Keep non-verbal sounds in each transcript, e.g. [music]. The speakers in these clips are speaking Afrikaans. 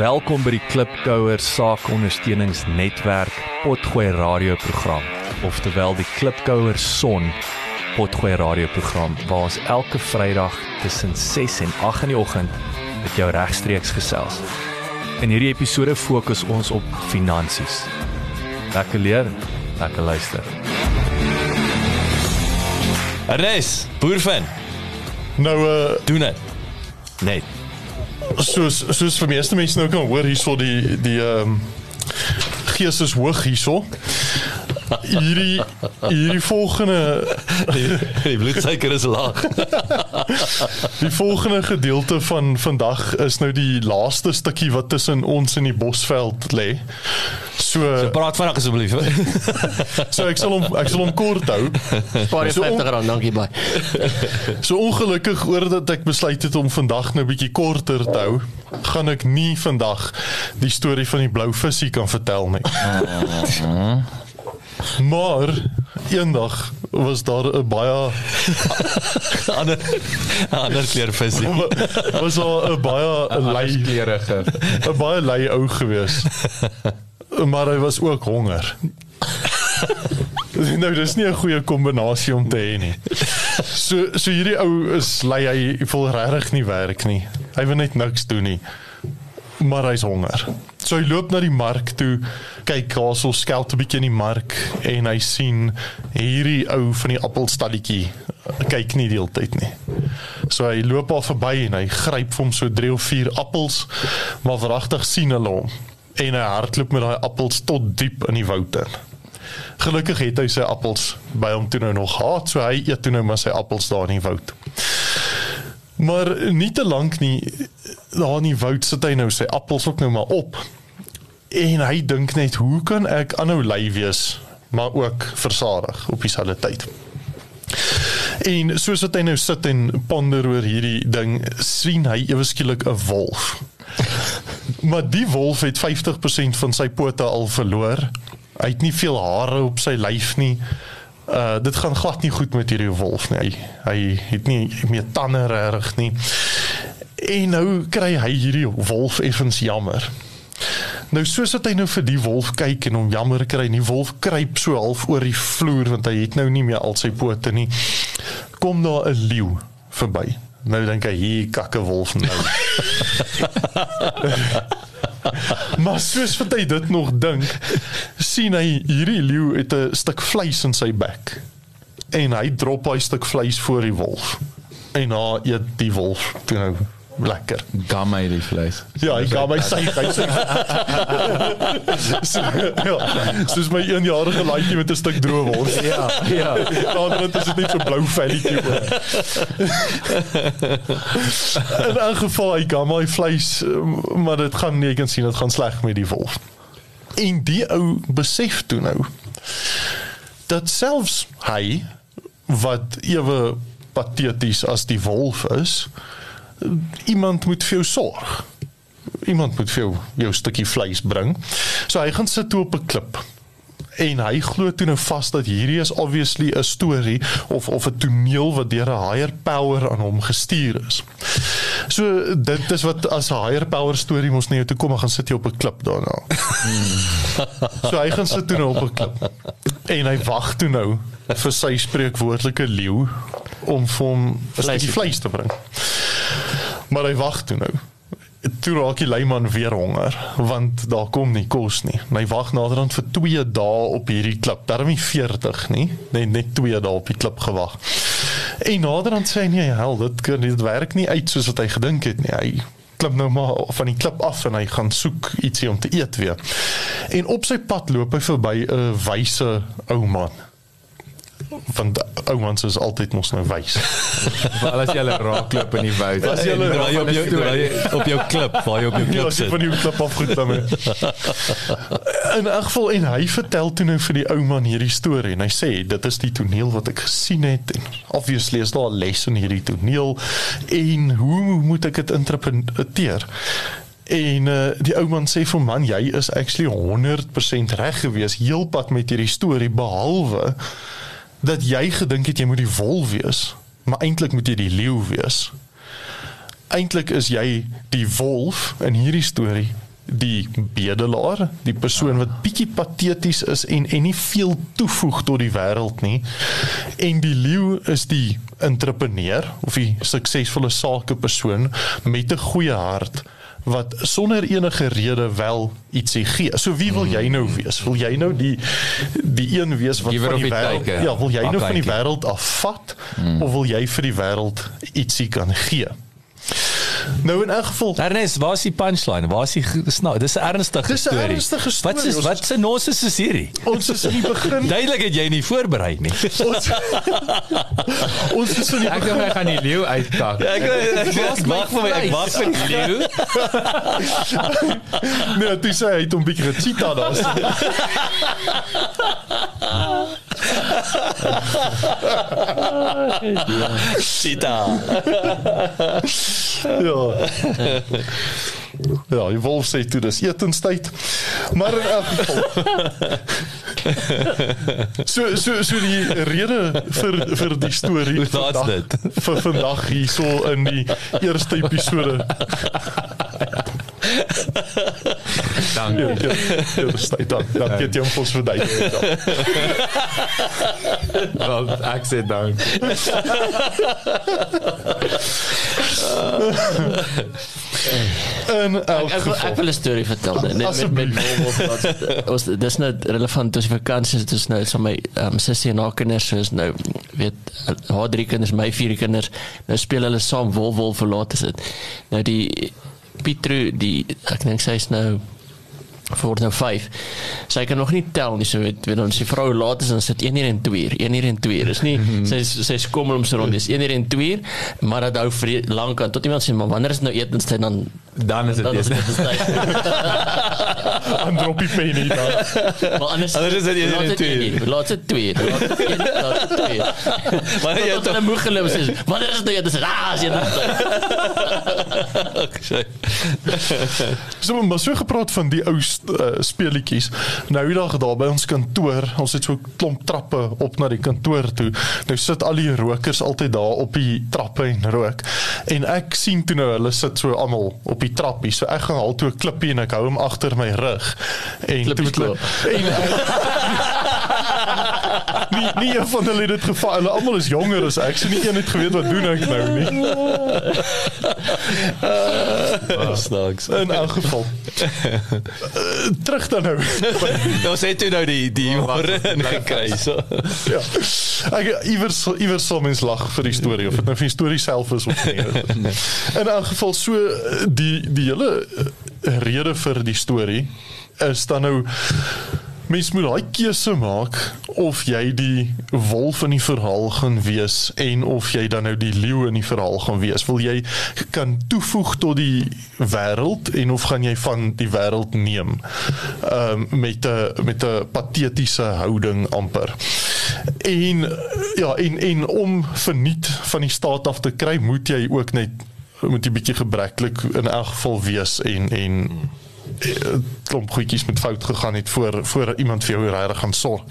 Welkom by die Klipkouer Saakondersteuningsnetwerk Potgooi radioprogram, oftewel die Klipkouer Son Potgooi radioprogram waar ons elke Vrydag tussen 6 en 8 in die oggend met jou regstreeks gesels. In hierdie episode fokus ons op finansies. Lekker leer, lekker luister. Ernest, boerfan, Nou uh doen dit. Net. Soos soos vir meeste mense nou kan hoor hierso die die ehm um, gees is hoog hierso. Hierdie hierdie volgende Die, die bloedsuiker is laag. die volgende gedeelte van vandag is nou die laaste stukkie wat tussen ons en die bosveld lê. So Praat vinnig asseblief. [laughs] so ek sal hom ek sal hom kort hou. Spaar jy So on- 50 rand, dankie baie. [laughs] So ongelukkig oor dat ek besluit het om vandag nou 'n bietjie korter te hou, gaan ek nie vandag die storie van die blou visie kan vertel nie. [laughs] Maar eendag was daar 'n baie [laughs] ander ander kleur visie. [laughs] was daar 'n baie lei kleurige. 'n baie lei ou gewees. Maar hy was ook honger. [laughs] nou dis nie 'n goeie kombinasie om te hê nie. So so hierdie ou is lei hy voel regtig nie werk nie. Hy wil net niks doen nie. Maar hy's honger. So hy loop na die mark toe, kyk daar so skelt 'n bietjie in die mark en hy sien hierdie ou van die appelstalletjie kyk nie die hele tyd nie. So hy loop al verby en hy gryp vir hom so 3 of 4 appels, maar verragtig sien hulle hom en hy hardloop met daai appels tot diep in die woud in. Gelukkig het hy sy appels by hom toe nou nog gehad, so hy eet toe nou maar sy appels daar in die woud. Maar nie te lank nie daar in die woud sit hy nou sy appels ook nou maar op. En hy dink net hoe kan ek aanhou lui wees, maar ook versadig op dieselfde tyd. En soos wat hy nou sit en ponder oor hierdie ding, sien hy ewe skielik 'n wolf. Maar die wolf het 50% van sy pote al verloor. Hy het nie veel hare op sy lyf nie. Uh dit gaan glad nie goed met hierdie wolf nie. Hy, hy het nie meer tande reg nie. En nou kry hy hierdie wolf effens jammer. Nou soos dat hy nou vir die wolf kyk en hom jammer kry, die wolf kruip so half oor die vloer want hy het nou nie meer al sy pote nie. Kom daar 'n leeu verby. Nou dink hy hier kakke wolf nou. [laughs] maar soos wat hy dit nog dink, sien hy hierdie leeu het 'n stuk vleis in sy bek. En hy drop hy stuk vleis voor die wolf. En nou eet die wolf toe nou lekker. Gam hy die vleis. Ja, ek gaan my sy hy [laughs] sê. so, ja, soos my 1-jarige laaitjie met 'n stuk droë wors. Ja, ja. [laughs] Dit is dit net so blou velletjie oor. [laughs] In 'n geval hy gaan my vleis, eh, maar dit gaan nie, jy kan sien dit gaan sleg met die wolf. En die ou besef toe nou dat selfs hy wat ewe pateties as die wolf is, iemand moet vir jou sorg. Iemand moet vir jou jou stukkie vleis bring. So hy gaan sit toe op 'n klip. En hy glo toe nou vas dat hierdie is obviously 'n storie of of 'n toneel wat deur 'n higher power aan hom gestuur is. So dit is wat as 'n higher power storie mos nie toe kom, gaan sit jy op 'n klip daarna. so hy gaan sit toe nou op 'n klip. En hy wag toe nou vir sy spreekwoordelike leeu om vir hom 'n stukkie vleis te bring. Maar hy wag toe nou. Toe raak die leiman weer honger want daar kom nie kos nie. En hy wag naderhand vir 2 dae op hierdie klip. Daarom nie 40 nie, net net 2 dae op die klip gewag. En naderhand sê hy nee, hel, dit kan dit werk nie uit soos wat hy gedink het nie. Hy klim nou maar van die klip af en hy gaan soek ietsie om te eet weer. En op sy pad loop hy verby 'n wyse ou man. Want oumans is altyd mos nou wys. [laughs] Veral as jy hulle raakloop in die woud. As jy hulle jy op jou jy op jou klip, waar jy op jou Ja, klip jy sit. van die klip af goed daarmee. [laughs] In elk geval en hy vertel toe nou vir die ou man hierdie storie en hy sê dit is die toneel wat ek gesien het en obviously is daar 'n les in hierdie toneel en hoe moet ek dit interpreteer? En uh, die ou man sê vir man jy is actually 100% reg gewees heelpad met hierdie storie behalwe dat jy gedink het jy moet die wolf wees, maar eintlik moet jy die leeu wees. Eintlik is jy die wolf in hierdie storie die bedelaar, die persoon wat bietjie pateties is en en nie veel toevoeg tot die wêreld nie. En die leeu is die entrepreneur of die suksesvolle sakepersoon met 'n goeie hart wat sonder enige rede wel ietsie gee. So wie wil jy nou wees? Wil jy nou die die een wees wat Giver van die wêreld? Ja, wil jy nou van die wêreld afvat mm. of wil jy vir die wêreld ietsie kan gee? Nou in elk geval Ernest, waar is die punchline? Waar is die snaak? Dis 'n ernstige Dis 'n storie. ernstige storie. Wat is Ons- wat se nonsens is hierdie? ons is in die begin Duidelik het jy nie voorberei nie. ons, ons is in die Ek dink ek gaan die leeu uittak. Ek ek wag vir my, ek wag vir die leeu. nee, sê hy het hom bietjie gechita daar. Sita. ja. Ja, die wolf sê toe dis etenstyd. Maar in elk geval. So so so die rede vir vir die storie laat's vandag- dit? vir vandag hierso in die eerste episode. Dankie. Ja, ja, ja, tyd dan. Dan het jy hom vir ons verduidelik. Wel, ek sê dankie. Elk Ek wil, ek geval. wil 'n storie vertel net met met. Wolf wat ons dis nou relevant tussen vakansies dis nou so my um, sussie en haar kinders so is nou weet haar drie kinders my vier kinders nou speel hulle saam wolf wolf verlaat is dit nou die Pietru die ek dink sy is nou voor nou 5. Sy kan nog nie tel nie, so weet, weet ons die vrou laat is dan sit 1 uur en 2 uur, 1 uur en 2 uur. Dis nie sy sy skommel om so rond, dis 1 uur en 2 uur, maar dit hou vre- lank aan tot iemand sê maar wanneer is nou etenstyd dan Dan is dit dan tyd. aan [laughs] droppie penny dan. Maar anders Anders is dit [laughs] een laat en twee een Laat dit 2 uur. Laat dit een, laat dit 2 uur. Maar jy het 'n moeg geloop sê wanneer is dit nou etenstyd? Ah, as jy dit So maar so gepraat van die ou uh, speelietjies. Nou die dag daar by ons kantoor, ons het so 'n klomp trappe op na die kantoor toe. Nou sit al die rokers altyd daar op die trappe en rook. En ek sien toe nou hulle sit so almal op die trappie. So ek gaan haal toe 'n klippie en ek hou hom agter my rug. En toe Klippie het hulle en [laughs] nie nie een van hulle het dit geval. Hulle almal is jonger as ek. So nie een het geweet wat doen ek nou nie. [laughs] Snaaks. In elk geval. Uh, terug dan nou. [laughs] Ons het toe nou die die môre gekry so. ja. Ek iewers iewers sal mens lag vir die storie of dit nou vir die storie self is of nie. In elk geval so die die hele eh, rede vir die storie is dan nou mens moet daai keuse maak of jy die wolf in die verhaal gaan wees en of jy dan nou die leeu in die verhaal gaan wees. Wil jy kan toevoeg tot die wêreld en of gaan jy van die wêreld neem? Ehm um, met 'n met 'n patetiese houding amper. En ja, en en om verniet van die staat af te kry, moet jy ook net moet jy bietjie gebreklik in elk geval wees en en klomp goedjies met fout gegaan het voor voor iemand vir jou regtig gaan sorg.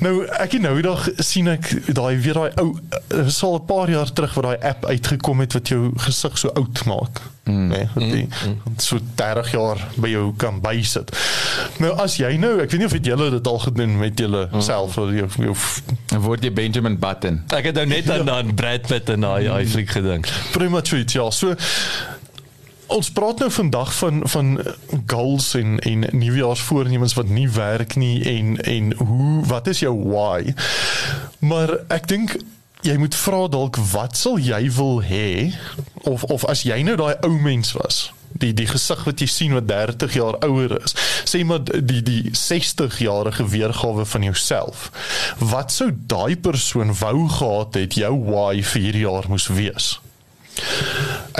Nou ek het nou die dag sien ek daai weer daai ou eh, is al 'n paar jaar terug wat daai app uitgekom het wat jou gesig so oud maak. Mm. Nee, wat die mm. so 30 jaar by jou kan bysit. Nou as jy nou, ek weet nie of het julle dit al gedoen met julle mm. self of jou, jou Dan word jy Benjamin Button. Ek het nou net aan aan Brad Pitt en daai daai fliek gedink. pretty much iets ja. So ons praat nou vandag van van goals en en nuwejaarsvoornemens wat nie werk nie en en hoe wat is jou why? Maar ek dink jy moet vra dalk wat sal jy wil hê of of as jy nou daai ou mens was die die gesig wat jy sien wat 30 jaar ouer is sê maar die die 60 jarige weergawe van jouself wat sou daai persoon wou gehad het jou why vir hierdie jaar moes wees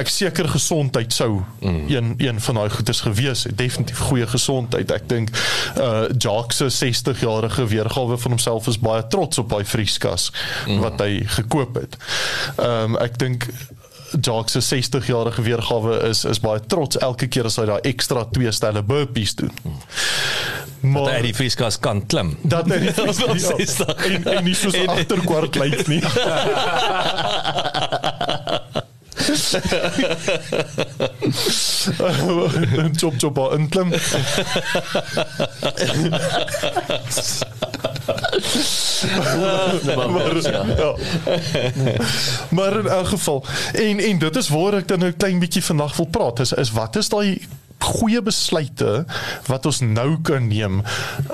ek seker gesondheid sou mm. een een van daai goeders gewees het definitief goeie gesondheid ek dink uh Jacques se 60 jarige weergawe van homself is baie trots op daai vrieskas mm. wat hy gekoop het um ek dink Jacques se 60 jarige weergawe is is baie trots elke keer as hy daai ekstra twee stelle burpees doen Maar hy die vrieskas kan klim. dat hy [laughs] Dat was ja, 60. en en nie soos agterkwart lyk nie [laughs] [laughs] chop chop daar inklim. maar, ja. maar in elk geval en en dit is waar ek dan nou 'n klein bietjie vandag wil praat is is wat is daai goeie besluite wat ons nou kan neem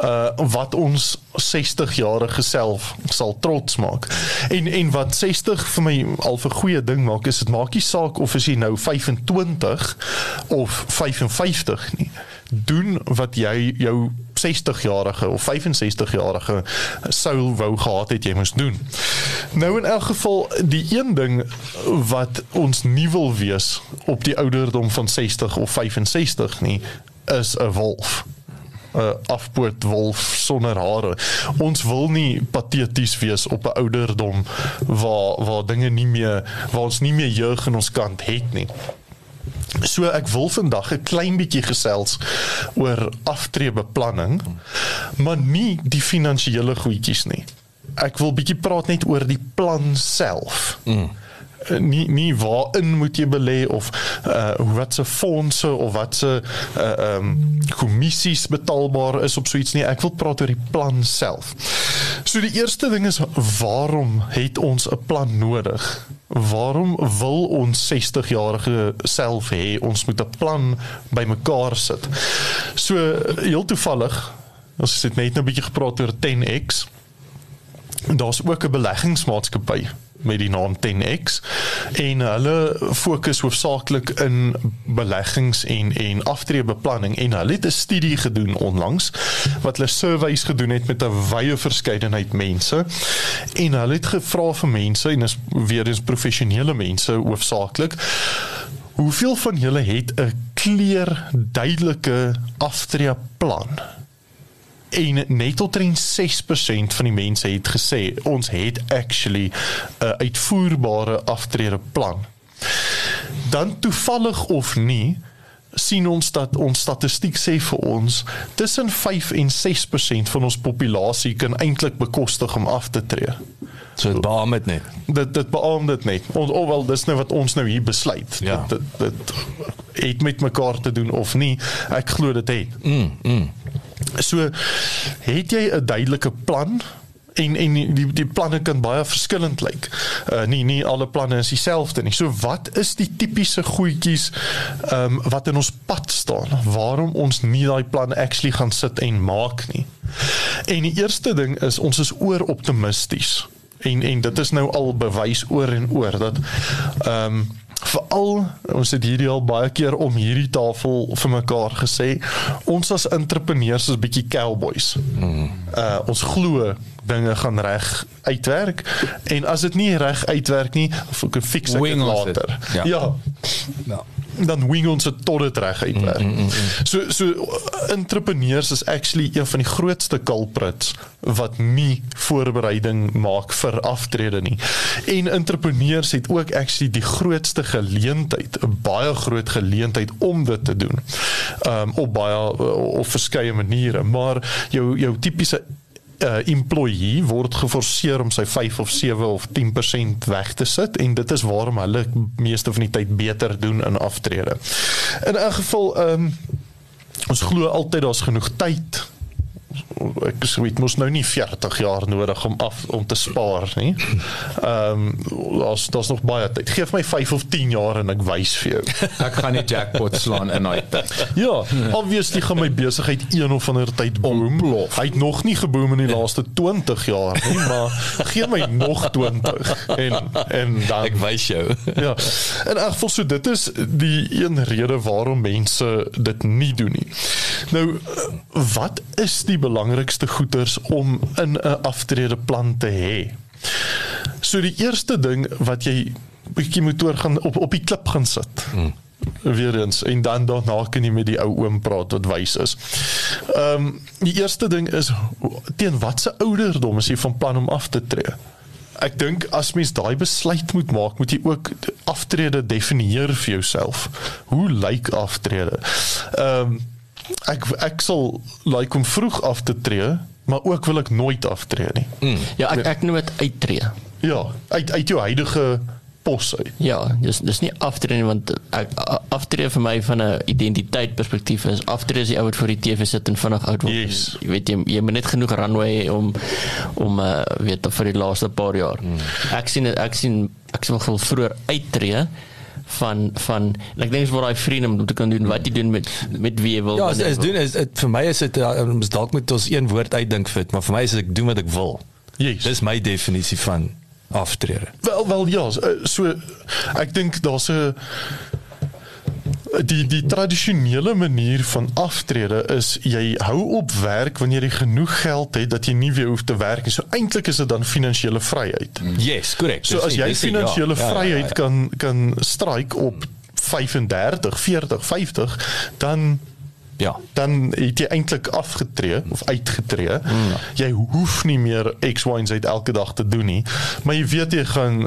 uh wat ons 60 jarige self sal trots maak. En en wat 60 vir my al 'n goeie ding maak is dit maak nie saak of as jy nou 25 of 55 nie. Doen wat jy jou 60 jarige of 65 jarige sou wou gehad het jy moes doen. Nou in elk geval die een ding wat ons nie wil wees op die ouderdom van 60 of 65 nie is 'n wolf 'n afpoot wolf sonder hare. Ons wil nie pateties wees op 'n ouderdom waar waar dinge nie meer waar ons nie meer jeug in ons kant het nie. So ek wil vandag 'n klein bietjie gesels oor aftreebeplanning, maar nie die finansiële goedjies nie. Ek wil bietjie praat net oor die plan self. Mm nie nie waarin moet jy belê of uh wat se fondse of wat se uh ehm um, kommissies betaalbaar is op so iets nie ek wil praat oor die plan self. So die eerste ding is waarom het ons 'n plan nodig? Waarom wil ons 60 jarige self hê ons moet 'n plan bymekaar sit? So heel toevallig ons het net nou 'n bietjie gepraat oor 10X. Daar's ook 'n beleggingsmaatskappy met die naam 10X en hulle fokus hoofsaaklik in beleggings en en aftreebeplanning en hulle het 'n studie gedoen onlangs wat hulle surveys gedoen het met 'n wye verskeidenheid mense en hulle het gevra vir mense en is weer eens professionele mense hoofsaaklik hoeveel van julle het 'n kleer duidelike aftreeplan en net tot 6% van die mense het gesê ons het actually 'n uitvoerbare aftredeplan. Dan toevallig of nie sien ons dat ons statistiek sê vir ons tussen 5 en 6% van ons populasie kan eintlik bekostig om af te tree. So dit beam dit net. Dit dit beam dit net. Ons alwel dis nou wat ons nou hier besluit. Ja. Dit, dit dit het met mekaar te doen of nie. Ek glo dit het. Mm, mm. So het jy 'n duidelike plan en en die die planne kan baie verskillend lyk. Uh nie nie alle planne is dieselfde nie. So wat is die tipiese goedjies ehm um, wat in ons pad staan? Waarom ons nie daai plan actually gaan sit en maak nie? En die eerste ding is ons is oor optimisties. En en dit is nou al bewys oor en oor dat ehm um, veral ons het hierdie al baie keer om hierdie tafel vir mekaar gesê ons as entrepreneurs is bietjie cowboys. Mm. Uh ons glo dinge gaan reg uitwerk en as dit nie reg uitwerk nie, fix ek dit later. Ja. ja. Ja. Dan wing ons dit tot dit reg uitwerk. Mm, mm, mm. So so entrepreneurs is actually een van die grootste culprits wat nie voorbereiding maak vir aftrede nie. En entrepreneurs het ook actually die grootste geleentheid, 'n baie groot geleentheid om dit te doen. Um op baie op verskeie maniere, maar jou jou tipiese uh, employee word geforseer om sy 5 of 7 of 10% weg te sit en dit is waarom hulle meeste van die tyd beter doen in aftrede. In 'n geval ehm um, ons glo altyd daar's genoeg tyd ek dit mos nou nie 40 jaar nodig om af om te spaar nie. Ehm um, daar's daar's nog baie tyd. Geef my 5 of 10 jaar en ek wys vir jou. Ek gaan nie jackpot slaan in daai tyd. Ja, obviously gaan my besigheid een of ander tyd boom. Hy het nog nie geboom in die laaste 20 jaar nie, maar gee my nog 20 en en dan Ek wys jou. ja. In elk geval so dit is die een rede waarom mense dit nie doen nie. Nou wat is die belangrikste goeders om in 'n aftredeplan te hê? So die eerste ding wat jy bietjie moet oor gaan op op die klip gaan sit. Hmm weer eens en dan daarna kan jy met die ou oom praat wat wys is. Ehm um, die eerste ding is teen watse ouderdom is jy van plan om af te tree? Ek dink as mens daai besluit moet maak, moet jy ook aftrede definieer vir jouself. Hoe lyk aftrede? Ehm um, ek ek sal like om vroeg af te tree, maar ook wil ek nooit aftree nie. Ja, ek ek noem dit uittreë. Ja, uit uit jou huidige pos uit. Ja, dis dis nie aftree nie want ek aftree vir my van 'n identiteit perspektief is aftree is die ou wat voor die TV sit en vinnig oud word. Yes. Jy weet jy, jy moet net genoeg runway hê om om uh, weet vir die laaste paar jaar. Hmm. Ek sien ek sien ek sien wel vroeër uittreë van van en ek dink dis waar daai freedom om te kan doen wat jy doen met met wie jy wil. Ja, is, wanneer is doen is het, vir my is dit uh, ons dalk moet ons een woord uitdink vir dit, maar vir my is dit ek doen wat ek wil. Yes. Dis my definisie van aftrede. Wel wel ja, so, so ek dink daar's 'n die die tradisionele manier van aftrede is jy hou op werk wanneer jy genoeg geld het dat jy nie weer hoef te werk nie. So eintlik is dit dan finansiële vryheid. Yes, korrek. So as jy finansiële vryheid kan kan stryk op 35, 40, 50, dan ja. dan het jy eintlik afgetree of uitgetree. Mm. Jy hoef nie meer X Y en Z elke dag te doen nie, maar jy weet jy gaan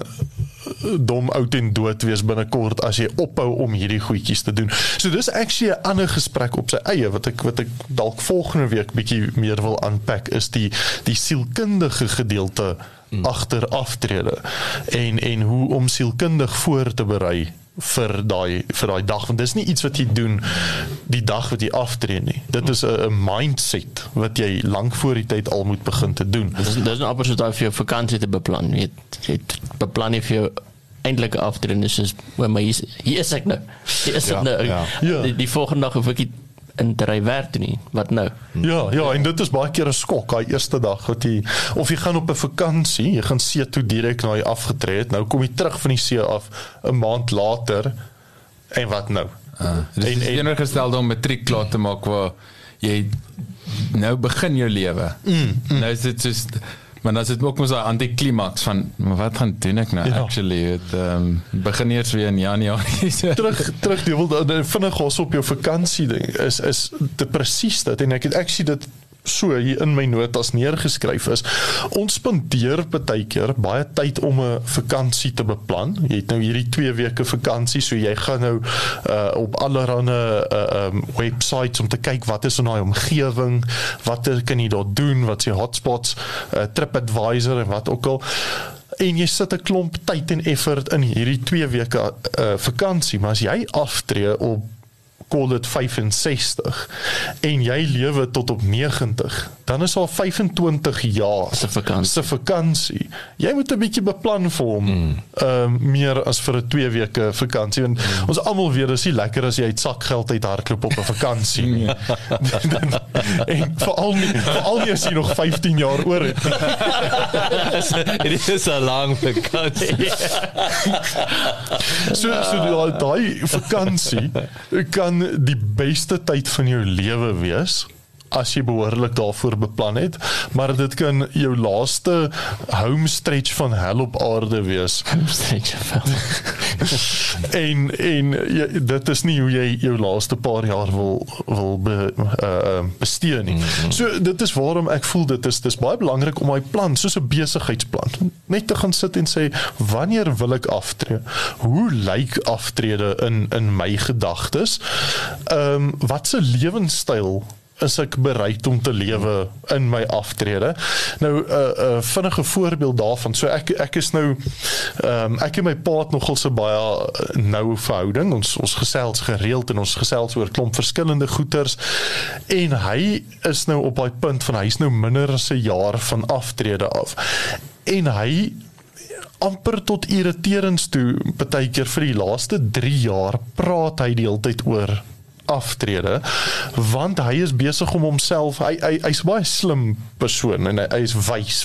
dom oud en dood wees binnekort as jy ophou om hierdie goedjies te doen. So dis actually 'n ander gesprek op sy eie wat ek wat ek dalk volgende week bietjie meer wil aanpak is die die sielkundige gedeelte mm. agter aftrede en en hoe om sielkundig voor te berei vir daai vir daai dag want dis nie iets wat jy doen die dag wat jy aftree nie. Dit is 'n mindset wat jy lank voor die tyd al moet begin te doen. Dis dis 'n amper soos daai vir jou vakansie te beplan. Jy weet, jy beplan nie vir jou eintlike aftrede is soos maar maar hier is- ek nou. Hier is Ja, ek nou. ja. Ja. Die, die volgende dag hoef ek in te ry werk toe nie. Wat nou? Ja, ja, en dit is baie keer 'n skok, daai eerste dag wat jy of jy gaan op 'n vakansie, jy gaan see toe direk na jy afgetree het. Nou kom jy terug van die see af 'n maand later en wat nou? Uh, dis En- en, en- teenoorgestelde om matriek klaar te maak waar jy nou begin jou lewe. Mm, mm. Nou is dit soos maar dan is dit ook mos daai antiklimaks van wat gaan doen ek nou Ja. actually het ehm um, begin eers weer in Januarie. [laughs] So. terug terug jy wil dan vinnig gas op jou vakansie ding is is te presies dit en ek het actually dit so hier in my notas neergeskryf is ons spandeer baie keer baie tyd om 'n vakansie te beplan. Jy het nou hierdie 2 weke vakansie so jy gaan nou uh, op allerlei uh, um, websites om te kyk wat is in daai omgewing wat kan jy daar doen wat se hotspots uh, TripAdvisor en wat ook al. En jy sit 'n klomp tyd en effort in hierdie 2 weke uh, vakansie, maar as jy aftree op call dit 65 en jy lewe tot op 90, dan is al 25 jaar Se vakansie. se vakansie. Jy moet 'n bietjie beplan vir hom. Ehm um, meer as vir 'n 2 weke vakansie. Want mm. ons almal weet dis nie lekker as jy uit sakgeld uit hardloop op 'n vakansie nie. [laughs] en veral nie veral nie as jy nog 15 jaar oor het. [laughs] Dit is 'n lang vakansie. [laughs] So so daai vakansie kan die beste tyd van jou lewe wees as jy behoorlik daarvoor beplan het, maar dit kan jou laaste home stretch van hel op aarde wees. [laughs] Stretch vel. [laughs] En en jy, dit is nie hoe jy jou laaste paar jaar wil wil be, uh, bestee nie. Mm -hmm. So dit is waarom ek voel dit is dis baie belangrik om my plan soos 'n besigheidsplan net te gaan sit en sê wanneer wil ek aftree? Hoe lyk aftrede in in my gedagtes? Ehm um, wat se lewenstyl is ek bereid om te lewe in my aftrede. Nou 'n uh, uh, vinnige voorbeeld daarvan. So ek ek is nou ehm um, ek en my pa het nogal so baie uh, noue verhouding. Ons ons gesels gereeld en ons gesels oor klomp verskillende goeters en hy is nou op daai punt van hy's nou minder as 'n jaar van aftrede af. En hy amper tot irriterends toe partykeer vir die laaste 3 jaar praat hy die hele tyd oor aftrede want hy is besig om homself hy hy hy's baie slim persoon en hy, hy is wys.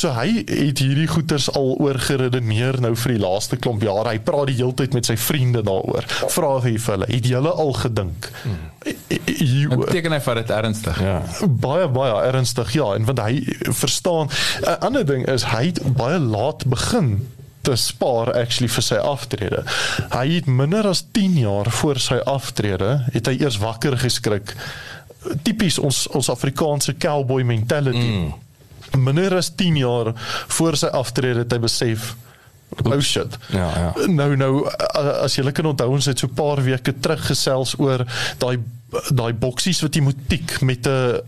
So hy het hierdie goeters al oorgeredeneer nou vir die laaste klomp jare. Hy praat die hele tyd met sy vriende daaroor. Vra hy vir hulle, het julle al gedink? Hier Dit beteken hy vat dit ernstig. Ja. baie baie ernstig ja en want hy verstaan 'n ander ding is hy het baie laat begin te spaar actually vir sy aftrede. Hy het minder as 10 jaar voor sy aftrede het hy eers wakker geskrik. Tipies ons ons Afrikaanse cowboy mentality. Mm. Minder as 10 jaar voor sy aftrede het hy besef oh shit. Ja, ja. Nou nou as jy kan onthou ons het so 'n paar weke terug gesels oor daai daai boksies wat jy moet tik met 'n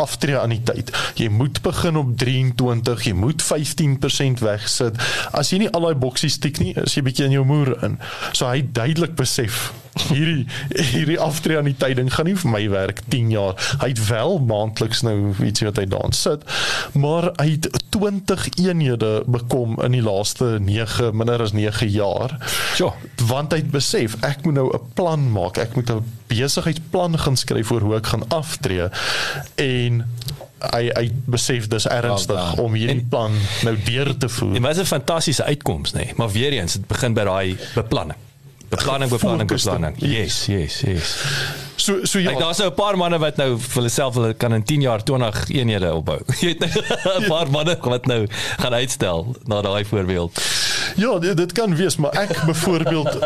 aftree aan die tyd. Jy moet begin op 23, jy moet 15% wegsit. As jy nie al daai boksies tik nie, is jy bietjie in jou moer in. So hy duidelik besef hierdie hierdie aftree aan die tyd ding gaan nie vir my werk 10 jaar. Hy het wel maandeliks nou ietsie wat hy daan sit, maar hy het 20 eenhede bekom in die laaste 9 minder as 9 jaar. Ja. Want hy het besef ek moet nou 'n plan maak. Ek moet 'n besigheidsplan gaan skryf oor hoe ek gaan aftree en hy hy besef dis ernstig Wel, om hierdie plan nou deur te voer. En dit is 'n fantastiese uitkoms, nê. Nee. Maar weer eens, dit begin by daai beplanning. Beplanning, beplanning, beplanning. Yes, yes, yes. So so ja. Ek daar's nou 'n paar manne wat nou vir hulle self hulle kan in 10 jaar 20 eenhede opbou. [laughs] Jy weet nou 'n paar manne wat nou gaan uitstel na daai voorbeeld. Ja, dit, dit kan wees, maar ek [laughs] byvoorbeeld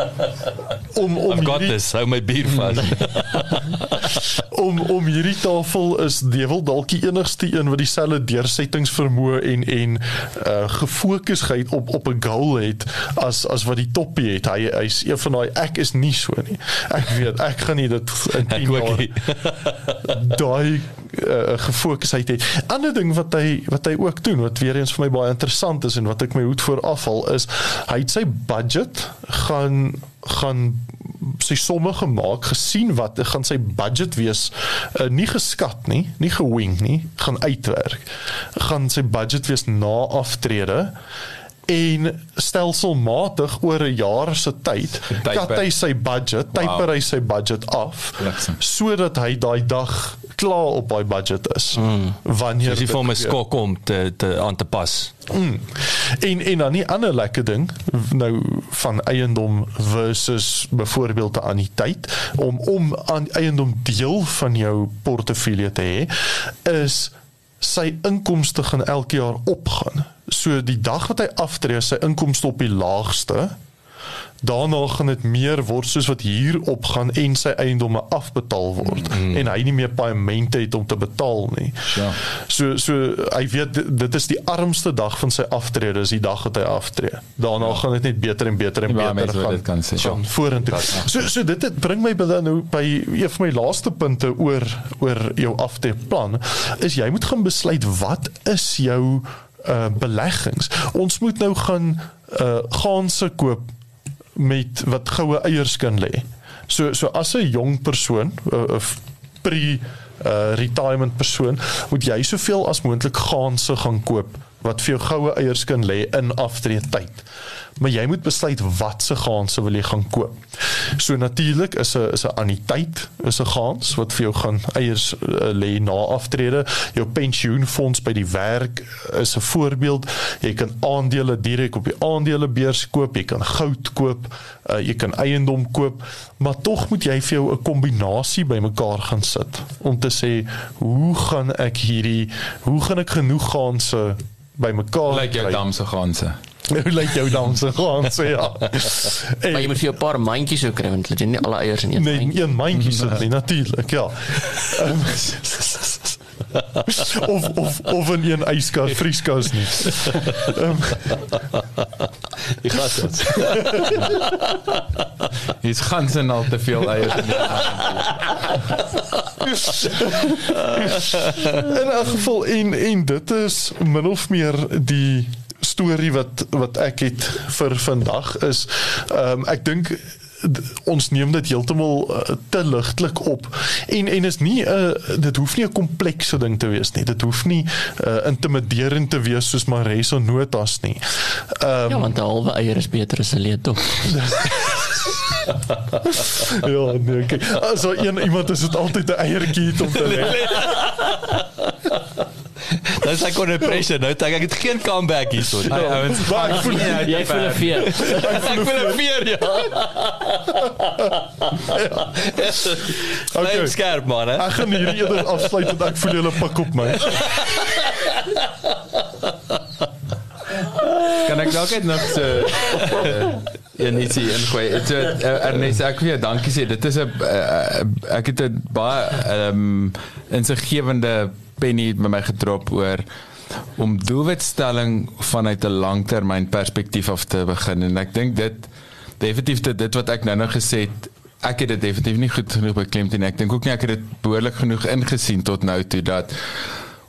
om om I've got hierdie, this. Hou my bier vas. [laughs] om om hierdie tafel is Dewel dalk die enigste een wat dieselfde deursettingsvermoë en en uh gefokusheid op op 'n goal het as as wat die toppie het. Hy hy's een van daai ek is nie so nie. Ek weet ek gaan nie dit in 10 Ek ook jaar [laughs] daai uh, gefokusheid het. Ander ding wat hy wat hy ook doen wat weer eens vir my baie interessant is en wat ek my hoed voor afval is hy het sy budget gaan gaan sy somme gemaak gesien wat gaan sy budget wees uh, nie geskat nie nie gewing nie gaan uitwerk gaan sy budget wees na aftrede en stelselmatig oor 'n jaar se tyd kat hy sy budget, typer hy sy budget af sodat hy daai dag klaar op daai budget is. Mm. Wanneer dit vir my gebeur. skok om te te aan te pas. Mm. En en dan nie ander lekker ding nou van eiendom versus byvoorbeeld 'n anniteit om om aan eiendom deel van jou portefeulje te hê is sy inkomste gaan elke jaar opgaan. So die dag wat hy aftree, sy inkomste op die laagste. Daarna gaan dit meer word soos wat hier opgaan en sy eiendomme afbetaal word mm. en hy nie meer paemente het om te betaal nie. Ja. So so hy weet dit, is die armste dag van sy aftrede is die dag wat hy aftree. Daarna ja. gaan dit net beter en beter en baie beter gaan. dit kan sê. Gaan vorentoe. So so dit het, bring my by dan nou by een van my laaste punte oor oor jou aftreeplan is jy moet gaan besluit wat is jou uh beleggings. Ons moet nou gaan uh gaanse koop met wat goue eiers kan lê. So so as 'n jong persoon uh, pre uh, retirement persoon moet jy soveel as moontlik gaanse gaan koop wat vir jou goue eiers kan lê in aftree tyd. Maar jy moet besluit wat se gaanse wil jy gaan koop. So natuurlik is 'n is 'n anniteit, is 'n gaans wat vir jou gaan eiers uh, lê na aftrede. Jou pensioenfonds by die werk is 'n voorbeeld. Jy kan aandele direk op die aandelebeurs koop, jy kan goud koop, uh, jy kan eiendom koop, maar tog moet jy vir jou 'n kombinasie bymekaar gaan sit om te sê hoe gaan ek hierdie hoe gaan ek genoeg gaanse bymekaar Lyk jou dam se ganse. Hoe [laughs] lyk jou dan se gaanse ja. [laughs] Maar jy moet vir 'n paar mandjies ook kry want jy nie alle eiers in een Nee, mandjie. een mandjie sit nie [laughs] natuurlik, ja. Um, of of of in een yskas, vrieskas nie. Um, Jy gaan dit. Hier's ganse en al te veel eiers in die in 'n geval en en dit is min of meer die storie wat wat ek het vir vandag is ehm um, ek dink ons neem dit heeltemal uh, te ligtelik op. En en is nie 'n uh, dit hoef nie 'n komplekse ding te wees nie. Dit hoef nie uh, intimiderend te wees soos Mareso notas nie. Ehm Ja, want 'n halwe eier is beter as 'n tog. [laughs] ja nee kyk so een iemand is dit altyd 'n eiertjie om te [laughs] lê Dis ek onder pressure nou. Ek het geen comeback hierso. Hy ouens maar ek voel Jy voel 'n veer. [laughs] Ek wil 'n veer ja. Okay. Okay. skerp man hè. Ek gaan hierdie eerder afsluit want ek voel julle pik op my. Kan ek dalk net nog so ja net sien ingooi. Dit uh, Ernest ek wil jou dankie sê. Dit is 'n uh, ek het 'n baie ehm um, insiggewende penny by my gedrop oor om doelwitstelling vanuit 'n langtermyn perspektief af te begin. En ek dink dit definitief dit, dit wat ek nou nou gesê het ek het dit definitief nie goed genoeg beklemtoon nie. Ek dink ook nie ek het dit behoorlik genoeg ingesien tot nou toe dat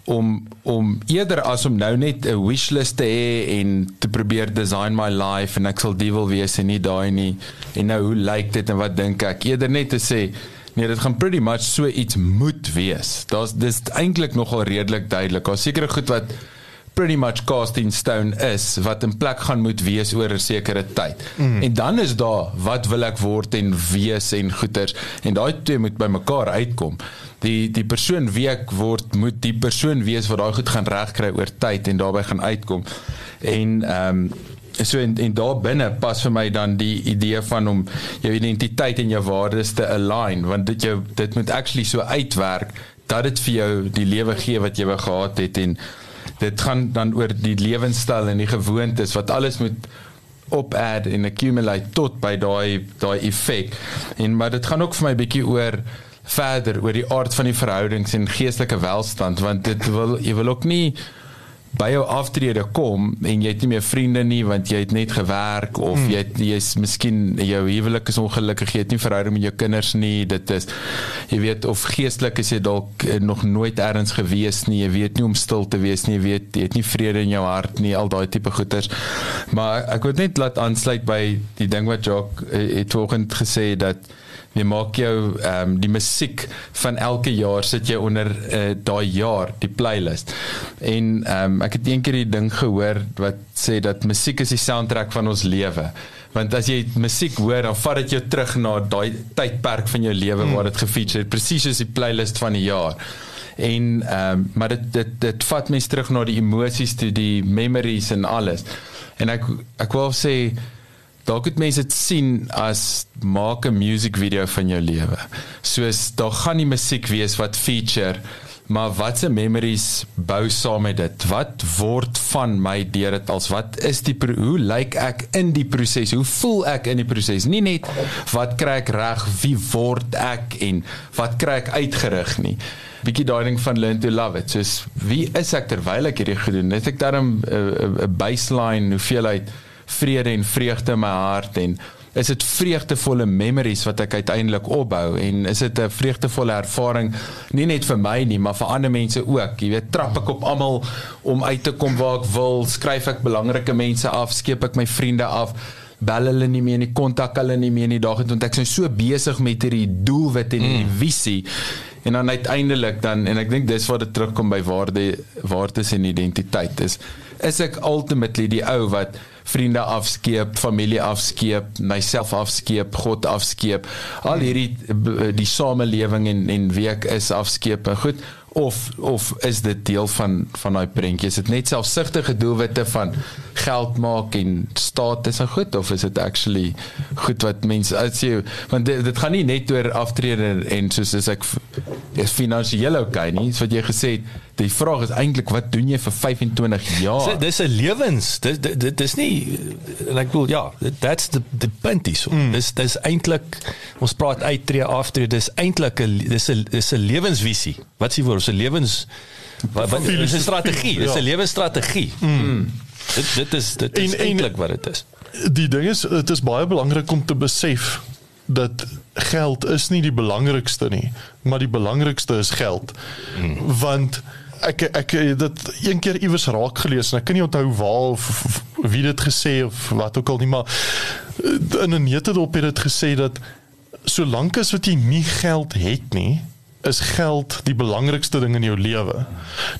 om om eerder as om nou net 'n wishlist te hê en te probeer design my life en ek sal die wil wees en nie daai nie. En nou hoe lyk dit en wat dink ek? Eerder net te sê nee dit gaan pretty much so iets moet wees daar's dis eintlik nogal redelik duidelik daar's sekere goed wat pretty much cast in stone is wat in plek gaan moet wees oor 'n sekere tyd. Mm. En dan is daar wat wil ek word en wees en goeters en daai twee moet by mekaar uitkom. Die die persoon wie ek word moet die persoon wees wat daai goed gaan regkry oor tyd en daarbey gaan uitkom. En ehm um, so en, en daar binne pas vir my dan die idee van om jou identiteit en jou waardes te align want dit jou dit moet actually so uitwerk dat dit vir jou die lewe gee wat jy wou gehad het en dit gaan dan oor die lewenstyl en die gewoontes wat alles moet op add en accumulate tot by daai daai effek. En maar dit gaan ook vir my bietjie oor verder oor die aard van die verhoudings en geestelike welstand want dit wil jy wil ook nie by jou aftrede kom en jy het nie meer vriende nie want jy het net gewerk of hmm. jy het, jy is miskien jou huwelik is ongelukkig jy het nie verhouding met jou kinders nie dit is jy weet of geestelik is jy dalk eh, nog nooit ergens gewees nie jy weet nie om stil te wees nie jy weet jy het nie vrede in jou hart nie al daai tipe goeters maar ek wil net laat aansluit by die ding wat Jock eh, het vanoggend gesê dat jy maak jou ehm um, die musiek van elke jaar sit jy onder uh, daai jaar die playlist. En ehm um, ek het eendag die ding gehoor wat sê dat musiek is die soundtrack van ons lewe. Want as jy musiek hoor, dan vat dit jou terug na daai tydperk van jou lewe hmm. waar dit gefeature het, presies soos die playlist van die jaar. En ehm um, maar dit dit dit vat mense terug na die emosies toe, die memories en alles. En ek ek wil sê dalk het mense dit sien as maak 'n music video van jou lewe. Soos daar gaan nie musiek wees wat feature maar wat se memories bou saam met dit? Wat word van my deur dit als wat is die hoe lyk ek in die proses? Hoe voel ek in die proses? Nie net wat kry ek reg, wie word ek en wat kry ek uitgerig nie. Bietjie daai ding van learn to love it. Soos wie is ek terwyl ek hierdie gedoen? Het ek daarom 'n baseline hoeveelheid vrede en vreugde in my hart en is dit vreugdevolle memories wat ek uiteindelik opbou en is dit 'n vreugdevolle ervaring nie net vir my nie maar vir ander mense ook jy weet trap ek op almal om uit te kom waar ek wil skryf ek belangrike mense af skep ek my vriende af bel hulle nie meer nie kontak hulle nie meer nie daag het want ek is so besig met hierdie doelwit en hierdie mm. visie en dan uiteindelik dan en ek dink dis waar dit terugkom by waarde waardes en identiteit is is ek ultimately die ou wat vriende afskeep, familie afskeep, myself afskeep, God afskeep. Al hierdie die samelewing en en wie ek is afskeep. Goed, of of is dit deel van van daai prentjie? Is dit net selfsugtige doelwitte van geld maak en status en goed of is dit actually goed wat mense as jy want dit, dit gaan nie net oor aftrede en soos as ek is finansiëel okay nie, so wat jy gesê het die vraag is eintlik wat doen jy vir 25 jaar? Dis 'n lewens. Dis dit dis nie en ek bedoel ja, that's the the punt is. Mm. Dis dis eintlik ons praat uittreë aftrede, dis eintlik 'n dis 'n dis 'n lewensvisie. Wat s'ie woord? 'n lewens wat wat is 'n strategie? Dis 'n ja. lewensstrategie. Mm. Mm. Dit dit is dit is eintlik wat dit is. Die ding is dit is baie belangrik om te besef dat geld is nie die belangrikste nie, maar die belangrikste is geld. Mm. Want ek ek dit een keer iewers raak gelees en ek kan nie onthou waar of, of wie dit gesê of wat ook al nie maar in 'n netedop het dit gesê dat solank as wat jy nie geld het nie is geld die belangrikste ding in jou lewe.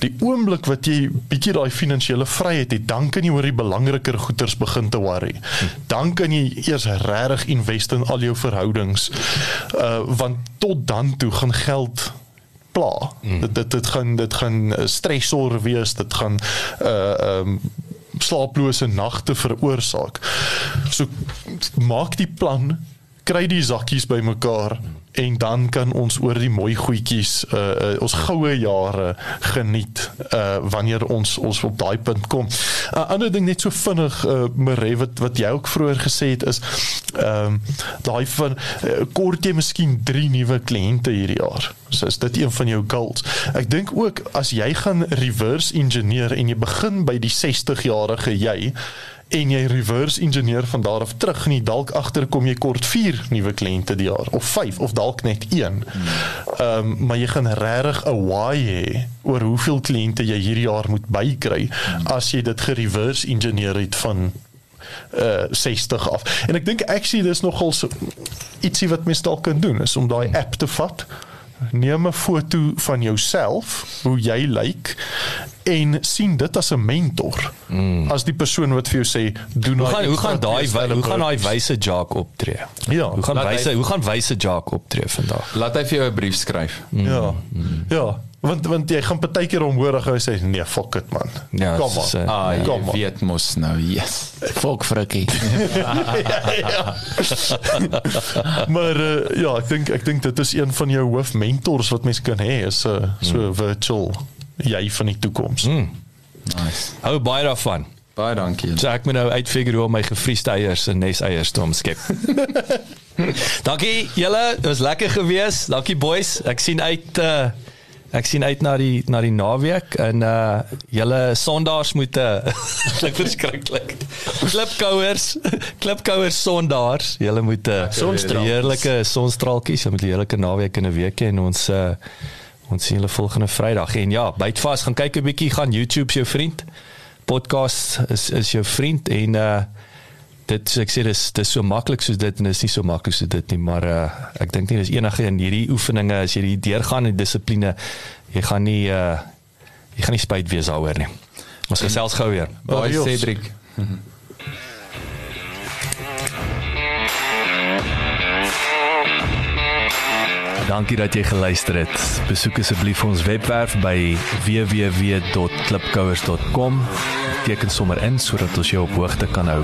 Die oomblik wat jy bietjie daai finansiële vryheid het, dan kan jy oor die belangriker goederes begin te worry. Dan kan jy eers regtig invest in al jou verhoudings. Uh want tot dan toe gaan geld pla. Mm. Dit, dit dit gaan dit gaan eh, stresor wees, dit gaan uh ehm um, slaaplose nagte veroorsaak. So maak die plan, kry die sakkies bymekaar en dan kan ons oor die mooi goedjies uh, uh ons goue jare geniet uh wanneer ons ons op daai punt kom. 'n uh, Ander ding net so vinnig uh Mare wat wat jy ook vroeër gesê het is ehm um, daai van uh, kort jy miskien 3 nuwe kliënte hierdie jaar So is dit een van jou goals. Ek dink ook as jy gaan reverse engineer en jy begin by die 60 jarige jy en jy reverse engineer van daar af terug jy dalk agterkom jy kort 4 nuwe kliënte die jaar of 5 of dalk net 1. Ehm um, maar jy gaan regtig 'n why hê oor hoeveel kliënte jy hierdie jaar moet bykry as jy dit gereverse engineer het van uh 60 af. En ek dink actually dis nogal so ietsie wat mens dalk kan doen is om daai app te vat. Neem 'n foto van jouself, hoe jy lyk en sien dit as 'n mentor. Mm. As die persoon wat vir jou sê, doen Hoe gaan hoe gaan daai hoe gaan daai wyse Jack optree? Ja, Hoe gaan wyse hoe gaan wyse Jack optree vandag? Laat hy vir jou 'n brief skryf. Ja. Ja, want want jy gaan partykeer hom hoor en hy sê nee, fuck it man. Ja, Kom maar. eh, Ah, jy Kom maar. weet mos nou. Yes. Volk frikkie. [laughs] [laughs] Maar uh, ja, ek dink ek dink dit is een van jou hoofmentors wat mens kan hê is 'n uh, so Hmm. virtual jy van die toekoms. Nice. Hou baie daarvan. Baie dankie. So ek moet nou uitfigure hoe om my gevriesde eiers en neseiers te omskep. [laughs] Dankie julle, dit was lekker gewees. Dankie boys. Ek sien uit uh ek sien uit na die na die naweek en uh julle sondaars moet [laughs] klink verskriklik. Klipkouers, klipkouers sondaars. Julle moet uh Sonstraaltjies. heerlike sonstraaltjies, julle moet 'n heerlike naweek en 'n week hê en ons uh ons sien julle volgende Vrydag. En ja, byt vas, gaan kyk 'n bietjie, gaan YouTube se jou vriend podcast is is jou vriend en uh dit ek sê dis dis so maklik soos dit en dis nie so maklik soos dit nie maar uh ek dink nie dis enige in hierdie oefeninge as jy die deurgaan en dissipline jy gaan nie uh jy gaan nie spyt wees daaroor nie. Ons gesels gou weer. Baie. Cedric. Dankie dat jy geluister het. Besoek asseblief ons webwerf by www.klipkouers.com. Teken sommer in sodat ons jou op hoogte kan hou.